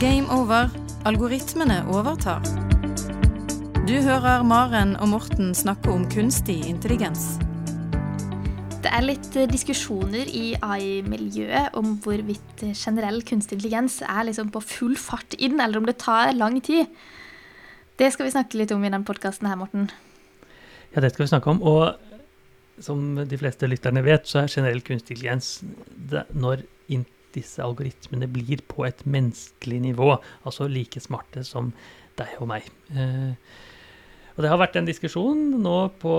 Game over. Algoritmene overtar. Du hører Maren og Morten snakke om kunstig intelligens. Det er litt eh, diskusjoner i AI-miljøet om hvorvidt eh, generell kunstig intelligens er liksom på full fart inn, eller om det tar lang tid. Det skal vi snakke litt om i denne podkasten her, Morten. Ja, det skal vi snakke om. Og som de fleste lytterne vet, så er generell kunstig intelligens det, når disse algoritmene blir på et menneskelig nivå, altså like smarte som deg og meg. Eh, og det har vært en diskusjon nå på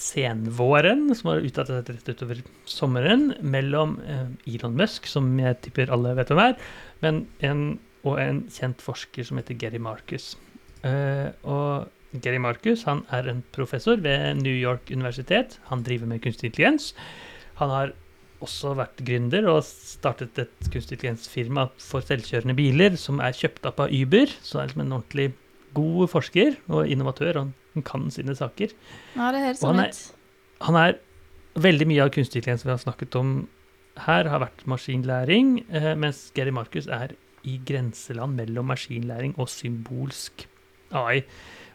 senvåren, som har uttatt rett utover sommeren, mellom eh, Elon Musk, som jeg tipper alle vet hvem er, men en, og en kjent forsker som heter Gary Marcus. Eh, og Gary Marcus han er en professor ved New York universitet. Han driver med kunstig intelligens. Han har også vært gründer og startet et kunstig intelligensfirma for selvkjørende biler, som er kjøpt opp av Uber. Så er liksom en ordentlig god forsker og innovatør. Og han kan sine saker. Ja, det høres Og sånn han er- ut. Han er Veldig mye av kunstig intelligens vi har snakket om her, har vært maskinlæring, eh, mens Gary Marcus er i grenseland mellom maskinlæring og symbolsk AI.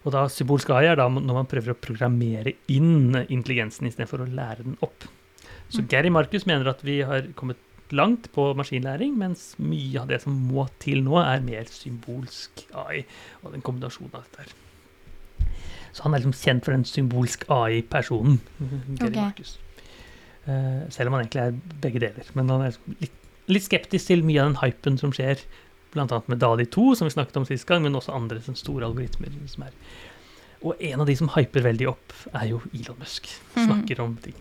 Og da symbolsk AI er da når man prøver å programmere inn intelligensen istedenfor å lære den opp. Så Mm. Gary Marcus mener at vi har kommet langt på maskinlæring, mens mye av det som må til nå, er mer symbolsk AI, og den kombinasjonen av dette her. Så han er liksom kjent for den symbolsk AI-personen. Gary okay. Marcus. Uh, selv om han egentlig er begge deler. Men han er litt, litt skeptisk til mye av den hypen som skjer, bl.a. med Dali 2, som vi snakket om sist gang, men også andre store algoritmer som er Og en av de som hyper veldig opp, er jo Elon Musk. Mhm. Snakker om ting.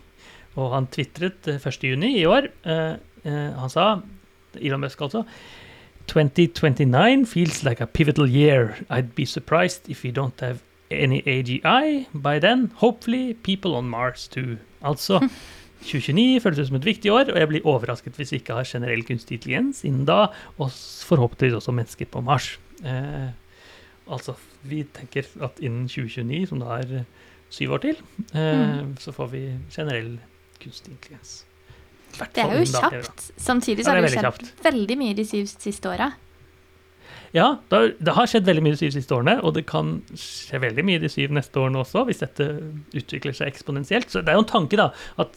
Og han tvitret eh, 1.6 i år. eh, eh, han sa, Elon Musk altså 2029 feels like a pivotal year. I'd be surprised if we don't have any AGI by then. Hopefully people on Mars too. Altså 2029 føles ut som et viktig år, og jeg blir overrasket hvis vi ikke har generell kunstig intelligens innen da, og forhåpentligvis også mennesker på Mars. Eh, altså, vi tenker at innen 2029, som da er eh, syv år til, eh, så får vi generell kunstig intelligens. Hvert Det er jo kjapt. Samtidig så Ja, har det skjedd kjapt. veldig mye de syv siste åra. Ja, det har, skjedd veldig mye de syv siste årene, og det kan skje veldig mye de syv neste årene også, hvis dette utvikler seg eksponentielt. Så det er jo en tanke, da, at,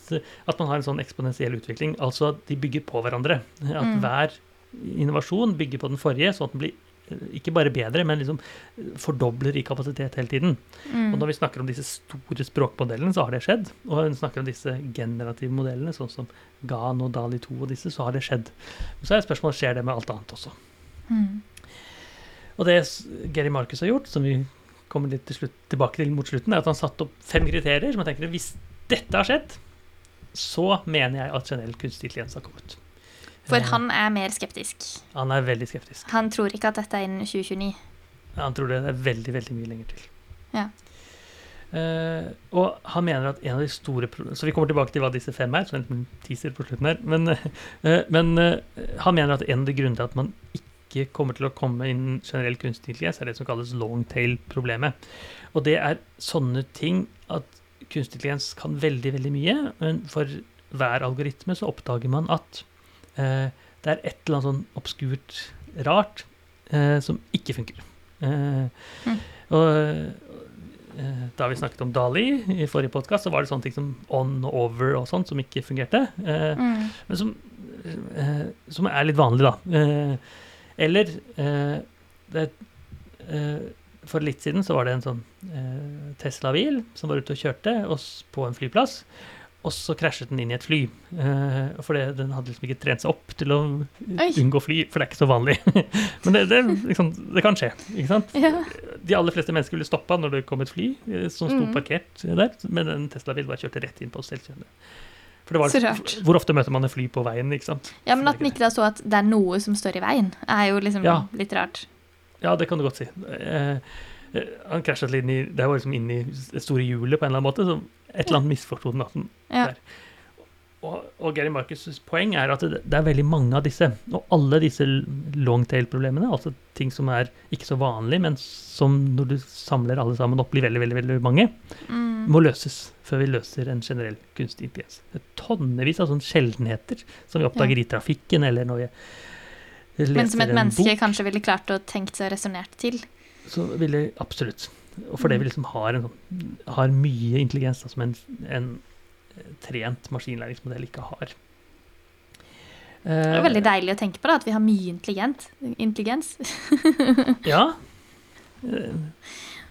at man har en sånn eksponentiell utvikling. Altså at de bygger på hverandre. At Mm. hver innovasjon bygger på den forrige, sånn at den blir ikke bare bedre, men liksom fordobler i kapasitet hele tiden. Mm. Og når vi snakker om disse store språkmodellene, så har det skjedd. Og når vi snakker om disse generative modellene, sånn som GAN og DALI 2 og disse, så har det skjedd. Men Så er spørsmålet skjer det med alt annet også. Mm. Og det Geri Marcus har gjort, som vi kommer litt til slutt, tilbake til mot slutten, er at han satte opp fem kriterier som jeg tenker hvis dette har skjedd, så mener jeg at generell kunstig intelligens har kommet. For han er mer skeptisk. han er veldig skeptisk. Han tror ikke at dette er innen 2029. Han tror det er veldig, veldig mye lenger til. Ja. Uh, og han mener at en av de store Så vi kommer tilbake til hva disse fem er, så en teaser på slutten her. Men, uh, men uh, han mener at en av de grunnene til at man ikke kommer til å komme inn generell kunstig intelligens, er det som kalles long tail-problemet. Og det er sånne ting at kunstig intelligens kan veldig, veldig mye, men for hver algoritme så oppdager man at det er et eller annet sånn obskurt rart eh, som ikke funker. Eh, Mm. Og eh, da vi snakket om Dali i forrige podkast, så var det sånne ting som on og over og sånt som ikke fungerte. Eh, Mm. men som, eh, som er litt vanlig, da. Eh, eller eh, det, eh, For litt siden så var det en sånn eh, Tesla-bil som var ute og kjørte oss på en flyplass. Og så krasjet den inn i et fly. Uh, for det, den hadde liksom ikke trent seg opp til å Oi. unngå fly, for det er ikke så vanlig. Men det, det, liksom, det kan skje, ikke sant? Ja. De aller fleste mennesker ville stoppa når det kom et fly eh, som sto Mm. parkert der, men en Tesla-bil bare kjørte rett inn på selvkjørende. For det var, rart. Hvor ofte møter man et fly på veien, ikke sant? ja, men at den ikke da så at det er noe som står i veien, er jo liksom Ja. litt rart. Ja, det kan du godt si. Eh, han krasjet litt inn i Det var liksom inn i det store hjulet på en eller annen måte, så et eller annet misforsto den. at Ja. Der. Og, og Gary Marcus' poeng er at det, det er veldig mange av disse. Og alle disse longtail-problemene, altså ting som er ikke så vanlige, men som når du samler alle sammen opp, blir veldig, veldig, veldig mange, Mm. må løses før vi løser en generell kunstig intelligens. Det er tonnevis av sånne sjeldenheter som vi oppdager i trafikken, eller når vi leser Men som et menneske bok, kanskje ville klart å tenkt seg resonnert til. så ville absolutt. Og fordi vi liksom har, en, sånn- har mye intelligens da, som en, en trent maskinlæringsmodell ikke har. Det er veldig deilig å tenke på da, at vi har mye intelligent. intelligens. Ja. Eh,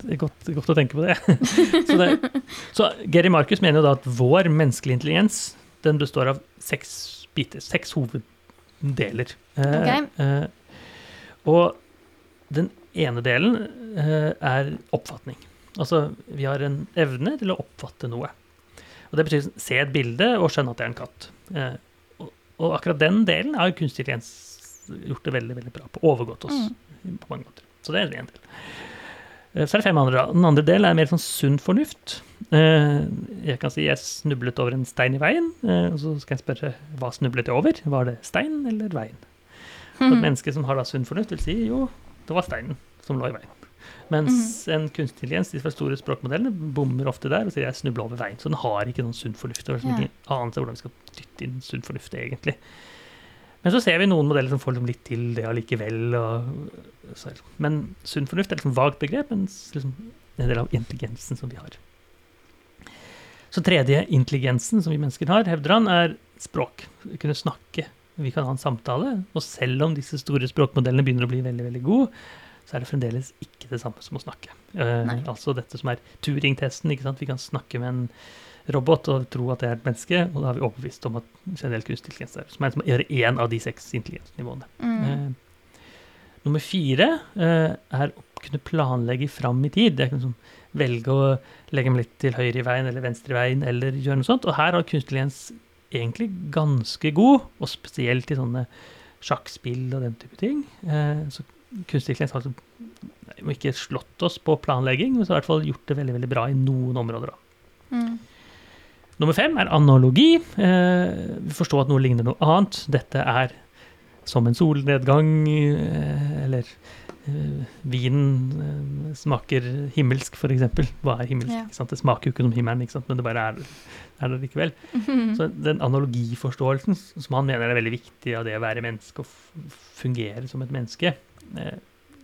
Det er godt, godt å tenke på det. så, det så Geri Marcus mener jo da at vår menneskelige intelligens den består av seks biter, seks hoveddeler. Okay. Ok. eh, og den ene delen eh, er oppfatning. Altså, vi har en evne til å oppfatte noe. Og Det betyr se et bilde og skjønne at det er en katt. Eh, og, akkurat den delen har kunstig intelligens gjort det veldig veldig bra på. Overgått oss på mange måter. Så det er en del. Eh, Så er det fem andre. Den andre delen er mer sånn sunn fornuft. Jeg kan si jeg snublet over en stein i veien, og så skal jeg spørre hva snublet jeg over? Var det stein eller veien? Så et menneske som har da sunn fornuft, vil si jo, det var steinen som lå i veien. Mens en kunstig intelligens, de store språkmodellene, bommer ofte der og sier jeg snubla over veien. Så den har ikke noen sunn fornuft. Og liksom Ja. ikke anelse hvordan vi skal dytte inn sunn fornuft, egentlig. Men så ser vi noen modeller som får liksom litt til det allikevel. Og, så, men sunn fornuft er liksom vagt begrep, mens liksom en del av intelligensen som vi har. Så tredje intelligensen som vi mennesker har, hevder han, er språk. Vi kunne snakke. Vi kan ha en samtale. Og selv om disse store språkmodellene begynner å bli veldig, veldig gode, så er det fremdeles ikke det samme som å snakke. Uh, altså dette som er Turing-testen. ikke sant? Vi kan snakke med en robot og tro at det er et menneske, og da har vi overbevist om at generell kunstig intelligens er som er som gjør én av de seks intelligensnivåene. Mm. Uh, nummer fire uh, er å kunne planlegge fram i tid. Det er liksom velge å legge meg litt til høyre i veien eller venstre i veien, eller gjøre noe sånt. Og her har kunstig intelligens egentlig ganske god, og spesielt i sånne sjakkspill og den type ting. Eh, så kunstig intelligens har altså ikke slått oss på planlegging, men så har i hvert fall gjort det veldig veldig bra i noen områder. da. Mm. Nummer fem er analogi. Eh, vi forstår at noe ligner noe annet. Dette er som en solnedgang, eh, eller vinen eh, smaker himmelsk, f.eks. Hva er himmelsk? Ja. Ikke sant? Det smaker jo ikke som himmelen, ikke sant? men det bare er, er det likevel. Så den analogiforståelsen som han mener er veldig viktig av det å være menneske og fungere som et menneske, eh,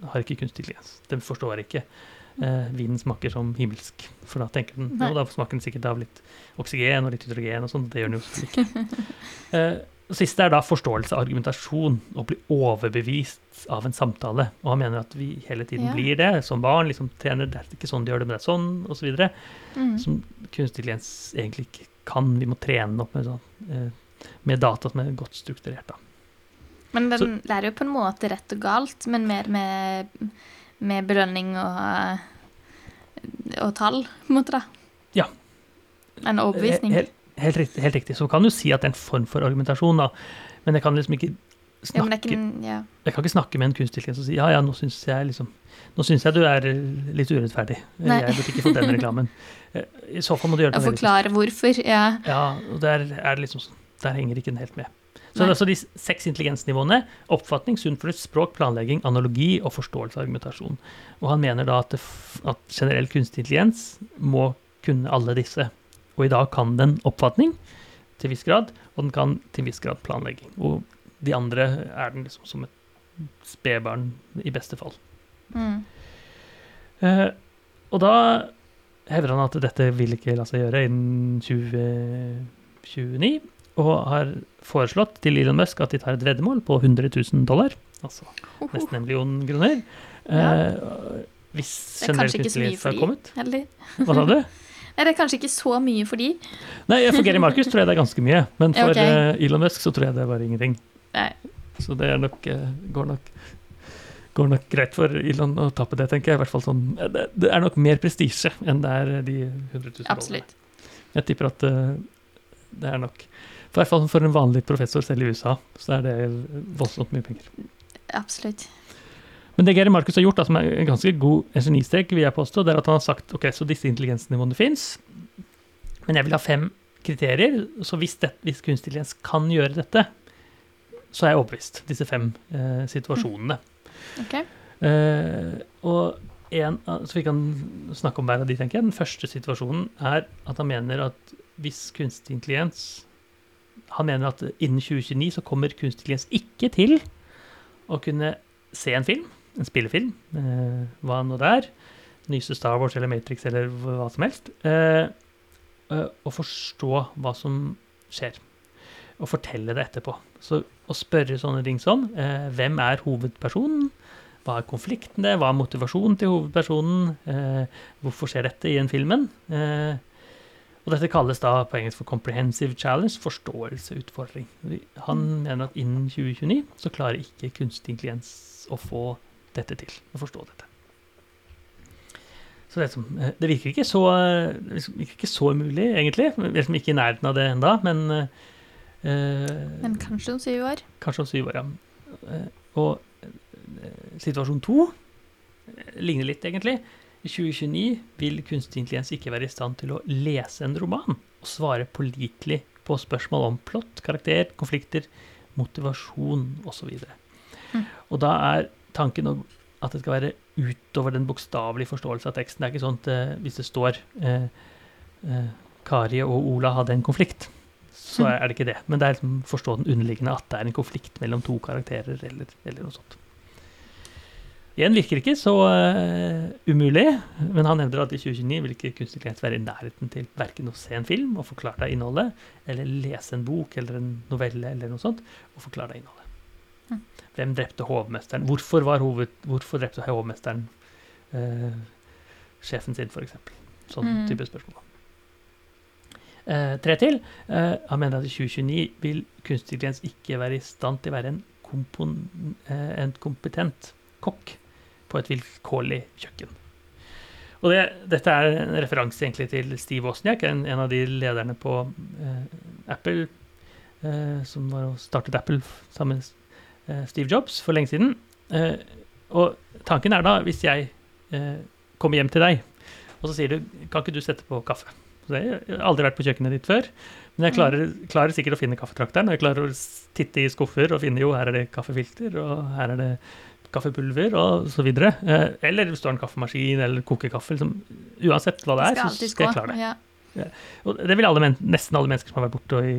har ikke kunstig intelligens. Den forstår ikke eh, vinen smaker som himmelsk. For da tenker den Nei. jo, da smaker den sikkert av litt oksygen og litt hydrogen og sånn. Det gjør den jo ikke. Eh, og siste er da forståelse av argumentasjon. Å bli overbevist av en samtale. Og han mener at vi hele tiden Ja. blir det. Som barn liksom trener det er ikke sånn de gjør det, men det er sånn, osv. Mm. Som kunstig intelligens egentlig ikke kan. Vi må trene opp med, sånn, eh, med data som er godt strukturert. da. Men den lærer jo på en måte rett og galt, men mer med, med belønning og, og tall, på en måte, da. Ja. En overbevisning. Helt, helt, riktig, helt riktig. Så kan du si at det er en form for argumentasjon, da. Men jeg kan liksom ikke Ja, snakke, ikke ja. jeg kan ikke snakke med en kunstig intelligens og si ja, ja, nå syns jeg liksom Nå syns jeg du er eh, litt urettferdig. Nei. Jeg burde ikke fått den reklamen. Eh, I så fall må du gjøre det veldig forklare hvorfor. Ja. Ja, og der er det liksom sånn Der henger ikke den helt med. Så Nei. det er altså de seks intelligensnivåene oppfatning, sunn fornuft, språk, planlegging, analogi og forståelse av argumentasjon. Og han mener da at, det, at generell kunstig intelligens må kunne alle disse. Og i dag kan den oppfatning til viss grad, og den kan til viss grad planlegging. Og de andre er den liksom som et spedbarn i beste fall. Mm. Eh, og da hevder han at dette vil ikke la seg gjøre innen 2029, og har foreslått til Elon Musk at de tar et veddemål på 100 000 dollar, altså nesten en million kroner, Ja. eh, hvis generelt er generell kunstig intelligens har kommet. Hva sa du? Nei, det er kanskje ikke så mye for de. Nei, for Gary Marcus tror jeg det er ganske mye, men for Ok. eh, Elon Musk så tror jeg det er bare ingenting. Nei. Så det er nok, eh, går nok går nok greit for Elon å tappe det, tenker jeg. I hvert fall sånn, eh, det, det er nok mer prestisje enn det er de 100 000 dollarene. Absolutt. Jeg tipper at det er nok I hvert fall for en vanlig professor selv i USA, så er det voldsomt mye penger. Absolutt. Men det Geri Marcus har gjort, da, som er en ganske god genistrek, vil jeg påstå, det er at han har sagt ok, så disse intelligensnivåene fins, men jeg vil ha fem kriterier. Så hvis, det, hvis kunstig intelligens kan gjøre dette, så er jeg overbevist. Disse fem eh, situasjonene. Ok. Eh, og en, så vi kan snakke om hver av de, tenker jeg. Den første situasjonen er at han mener at hvis kunstig intelligens Han mener at innen 2029 så kommer kunstig intelligens ikke til å kunne se en film, en spillefilm, eh, hva nå det er, nyeste Star Wars eller Matrix eller hva som helst, eh, eh, og forstå hva som skjer. Og fortelle det etterpå. Så å spørre sånne ting som eh, hvem er hovedpersonen? Hva er konfliktene? Hva er motivasjonen til hovedpersonen? Eh, hvorfor skjer dette i en filmen? Eh, og dette kalles da på engelsk for comprehensive challenge, forståelseutfordring. Han mener at innen 2029 så klarer ikke kunstig intelligens å få dette til, å forstå dette. Så det, som, eh, det virker ikke så det virker ikke så umulig, egentlig. Vi er liksom ikke i nærheten av det enda, men uh, Men kanskje om syv år. Kanskje om syv år, ja. Eh, Og eh, situasjon to eh, ligner litt, egentlig. I 2029 vil kunstig intelligens ikke være i stand til å lese en roman og svare pålitelig på spørsmål om plott, karakter, konflikter, motivasjon osv. Mm. Og da er tanken om at det skal være utover den bokstavelige forståelse av teksten. Det er ikke sånn at eh, hvis det står eh, eh, Kari og Ola hadde en konflikt, så Mm. er det ikke det. Men det er liksom forstå den underliggende at det er en konflikt mellom to karakterer, eller, eller noe sånt. Igjen virker ikke så eh, umulig, men han hevder at i 2029 vil ikke kunstig intelligens være i nærheten til verken å se en film og forklare deg innholdet, eller lese en bok eller en novelle eller noe sånt og forklare deg innholdet. Mm. Hvem drepte hovmesteren? Hvorfor, var hoved, hvorfor drepte hovmesteren eh, sjefen sin, f.eks.? Sånn Mm. type spørsmål. Eh, tre til. Eh, han mener at i 2029 vil kunstig intelligens ikke være i stand til å være en, eh, en kompetent kokk på et vilkårlig kjøkken. Og det, dette er en referanse egentlig til Steve Wozniak, en, en av de lederne på eh, Apple, eh, som var og startet Apple sammen Steve Jobs for lenge siden. Eh, og tanken er da, hvis jeg eh, kommer hjem til deg, og så sier du kan ikke du sette på kaffe? Så jeg har aldri vært på kjøkkenet ditt før, men jeg klarer, klarer sikkert å finne kaffetrakteren. Og jeg klarer å titte i skuffer og finne jo, her er det kaffefilter, og her er det kaffepulver, og så videre. Eh, eller står en kaffemaskin eller koker kaffe. Liksom, uansett hva det er, så skal jeg klare det. Ja. Og det vil alle, nesten alle mennesker som har vært borte i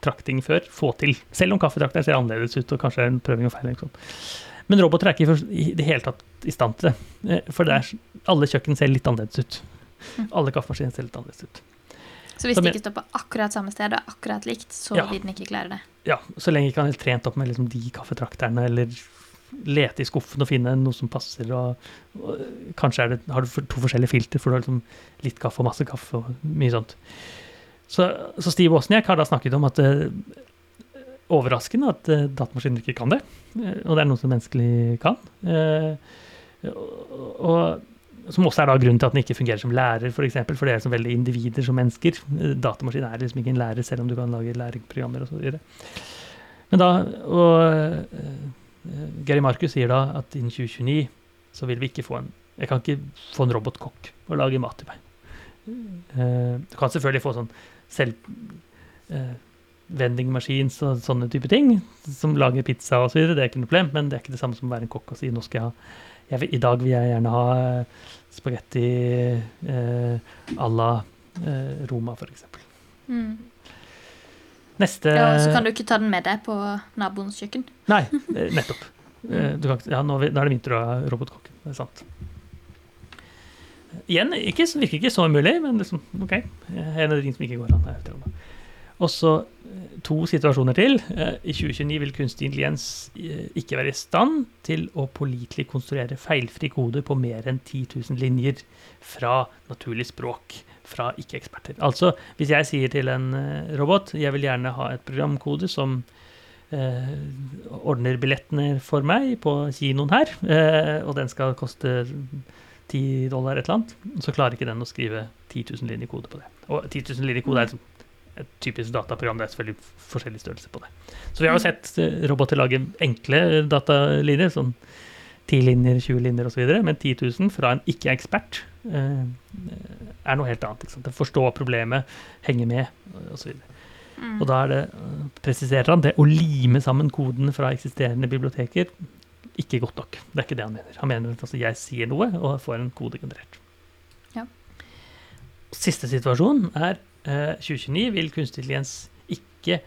kaffetrakting før, få til. Selv om kaffetrakteren ser annerledes ut, og kanskje er en prøving og feil. Liksom. Men roboter er ikke i det hele tatt i stand til det. Eh, For det er, alle kjøkken ser litt annerledes ut. Mm. Alle kaffemaskiner ser litt annerledes ut. Så hvis det jeg- ikke står på akkurat samme sted og akkurat likt, så Ja. vil den ikke klare det. Ja, Så lenge ikke han er trent opp med liksom de kaffetrakterne, eller lete i skuffen og finne noe som passer, og, og kanskje det, har du to forskjellige filter, for du har liksom litt kaffe og masse kaffe og mye sånt. Så, så Steve Wozniak har da snakket om at det overraskende at eh, datamaskiner ikke kan det, eh, og det er noe som menneskelig kan. Eh, og, og som også er da grunnen til at den ikke fungerer som lærer, f.eks., for, eksempel, for det er som veldig individer som mennesker. Eh, Datamaskin er liksom ikke en lærer, selv om du kan lage læringsprogrammer osv. Men da, og eh, Gary Marcus sier da at innen 2029 så vil vi ikke få en Jeg kan ikke få en robotkokk å lage mat til meg. Eh, du kan selvfølgelig få sånn selvvendingmaskin og sånne type ting, som lager pizza osv., det er ikke noe problem, men det er ikke det samme som å være en kokk og si nå skal jeg ha jeg vil, I dag vil jeg gjerne ha eh, spagetti eh, à la eh, Roma, f.eks. Mm. Neste Ja, så kan du ikke ta den med deg på naboens kjøkken. Nei, eh, nettopp. Eh, Du kan, ja, nå, nå er det vinter og robotkokken. Det er sant. Igjen, ikke, virker ikke så umulig, men liksom, ok. En av de som ikke går an. Og så eh, to situasjoner til. Eh, I 2029 vil kunstig intelligens eh, ikke være i stand til å pålitelig konstruere feilfri kode på mer enn 10 000 linjer fra naturlig språk fra ikke-eksperter. Altså, hvis jeg sier til en eh, robot jeg vil gjerne ha et programkode som eh, ordner billettene for meg på kinoen her, eh, og den skal koste 10 dollar et eller annet, så klarer ikke den å skrive 10 000 linjer kode på det. Og 10 000 linjer kode er et typisk dataprogram, det er selvfølgelig forskjellig størrelse på det. Så vi har jo sett eh, roboter lage enkle datalinjer, sånn 10 linjer, 20 linjer osv., men 10 000 fra en ikke-ekspert eh, er noe helt annet. Ikke sant? Forstå problemet, henge med osv. Mm. Og da er det, øh, presiserer han det å lime sammen kodene fra eksisterende biblioteker ikke godt nok. Det er ikke det han mener. Han mener at altså, jeg sier noe og får en kode generert. Ja. Siste situasjon er eh, 2029 vil kunstig intelligens ikke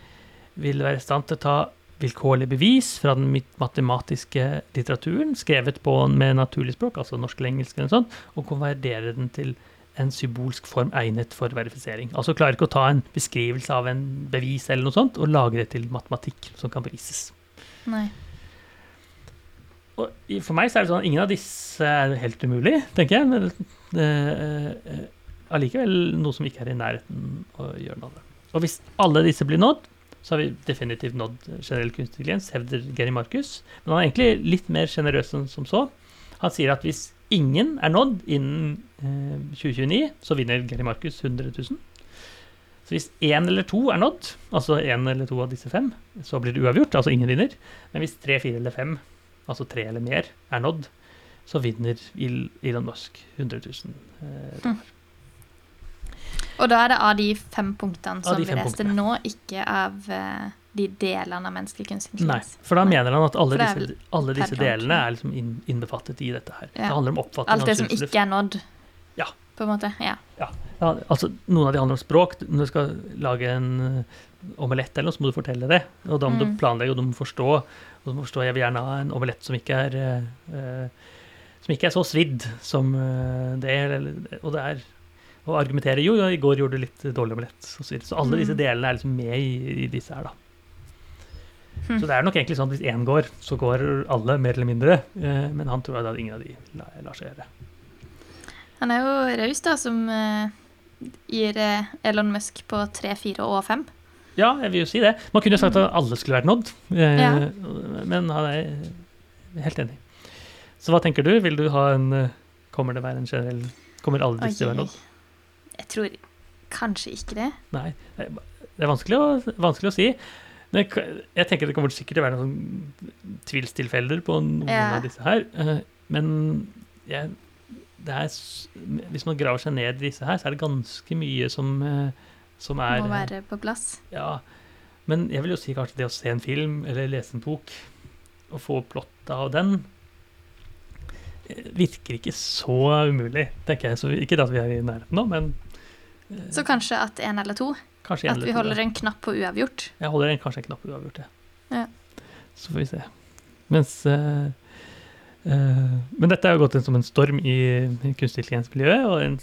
vil være i stand til å ta vilkårlig bevis fra den matematiske litteraturen, skrevet på med naturlig språk, altså norsk eller engelsk, eller sånt, og konvertere den til en symbolsk form egnet for verifisering. Altså klarer ikke å ta en beskrivelse av en bevis eller noe sånt, og lage det til matematikk som kan bevises. Nei. Og for meg så er det sånn ingen av disse er helt umulig, tenker jeg. Men uh, allikevel noe som ikke er i nærheten å gjøre noe det. Og hvis alle disse blir nådd, så har vi definitivt nådd generell kunstig intelligens, hevder Geri Markus. Men han er egentlig litt mer sjenerøs enn som så. Han sier at hvis ingen er nådd innen eh, 2029, så vinner Geri Markus 100 000. Så hvis én eller to er nådd, altså én eller to av disse fem, så blir det uavgjort, altså ingen vinner. Men hvis tre, fire eller fem, altså tre eller mer, er nådd, så vinner Elon Musk 100 000 eh, dollar. Mm. Og da er det av de fem punktene som vi leste nå, ikke av uh, de delene av menneskelig kunstig intelligens? Nei, for da mener han at alle disse, alle disse delene er liksom innbefattet i dette her. Ja. Det handler om oppfatning Alt det som ikke er nådd, ja. på en måte? Ja. ja. altså Noen av de handler om språk. Når du skal lage en uh, omelett eller noe, så må du fortelle det. Og da må mm. du planlegge, og du må forstå. Og så må forstå jeg vil gjerne ha en omelett som ikke er uh, som ikke er så svidd som det. Og det er og argumentere jo, i går gjorde du litt dårlig omelett. Så, så alle disse mm. delene er liksom med i, i disse her, da. Hm. Så det er nok egentlig sånn at hvis én går, så går alle, mer eller mindre. Eh, men han tror at ingen av de lar, seg gjøre. Han er jo raus, da, som gir Elon Musk på tre, fire og fem. Ja, jeg vil jo si det. Man kunne jo sagt at alle skulle vært nådd, eh, ja. men han er helt enig. Så hva tenker du? Vil du ha en Kommer det være en generell Kommer alle disse til å være nådd? Jeg tror kanskje ikke det. Nei, det er vanskelig å, vanskelig å si. Men jeg tenker det kommer sikkert til å være noen tvilstilfeller på noen ja. av disse her. Eh, men jeg, er, hvis man graver seg ned i disse her, så er det ganske mye som, eh, som er Må være på plass. Ja. Men jeg vil jo si kanskje det å se en film eller lese en bok og få plottet av den eh, virker ikke så umulig, tenker jeg. Så ikke at vi er i nærheten nå, men så kanskje at én eller to? Kanskje at vi holder en knapp på uavgjort? Jeg holder en, kanskje en knapp på uavgjort, ja. Så får vi se. Mens uh, uh, Men dette har jo gått inn som en storm i, i kunstig intelligens-miljøet, og en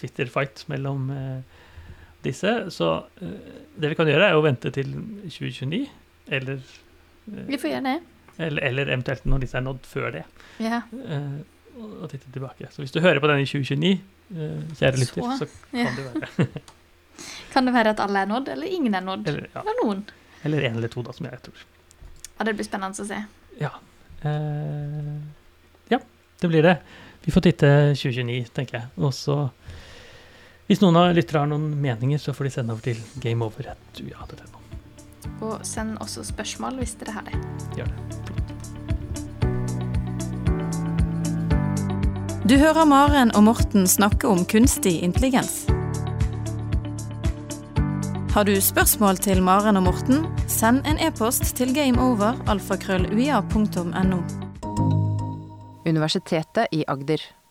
Twitter-fight mellom uh, disse. Så det vi kan gjøre, er å vente til 2029, eller Vi får gjøre det. Eller, eller, eventuelt når disse er nådd før det. Ja. og titte tilbake. Så hvis du hører på den i 2029 Eh, kjære lytter, så, så kan ja. det være. kan det være at alle er nådd, eller ingen er nådd? Eller, ja. eller noen? Eller en eller to, da, som jeg tror. Ja, det blir spennende å se. Ja. Eh, ja, det blir det. Vi får titte 2029, tenker jeg. Og så Hvis noen av lyttere har noen meninger, så får de sende over til gameover.ua.no. Og send også spørsmål hvis dere har det. Gjør det. Du hører Maren og Morten snakke om kunstig intelligens. Har du spørsmål til Maren og Morten, send en e-post til gameover.alfakrølluia.no. Universitetet i Agder.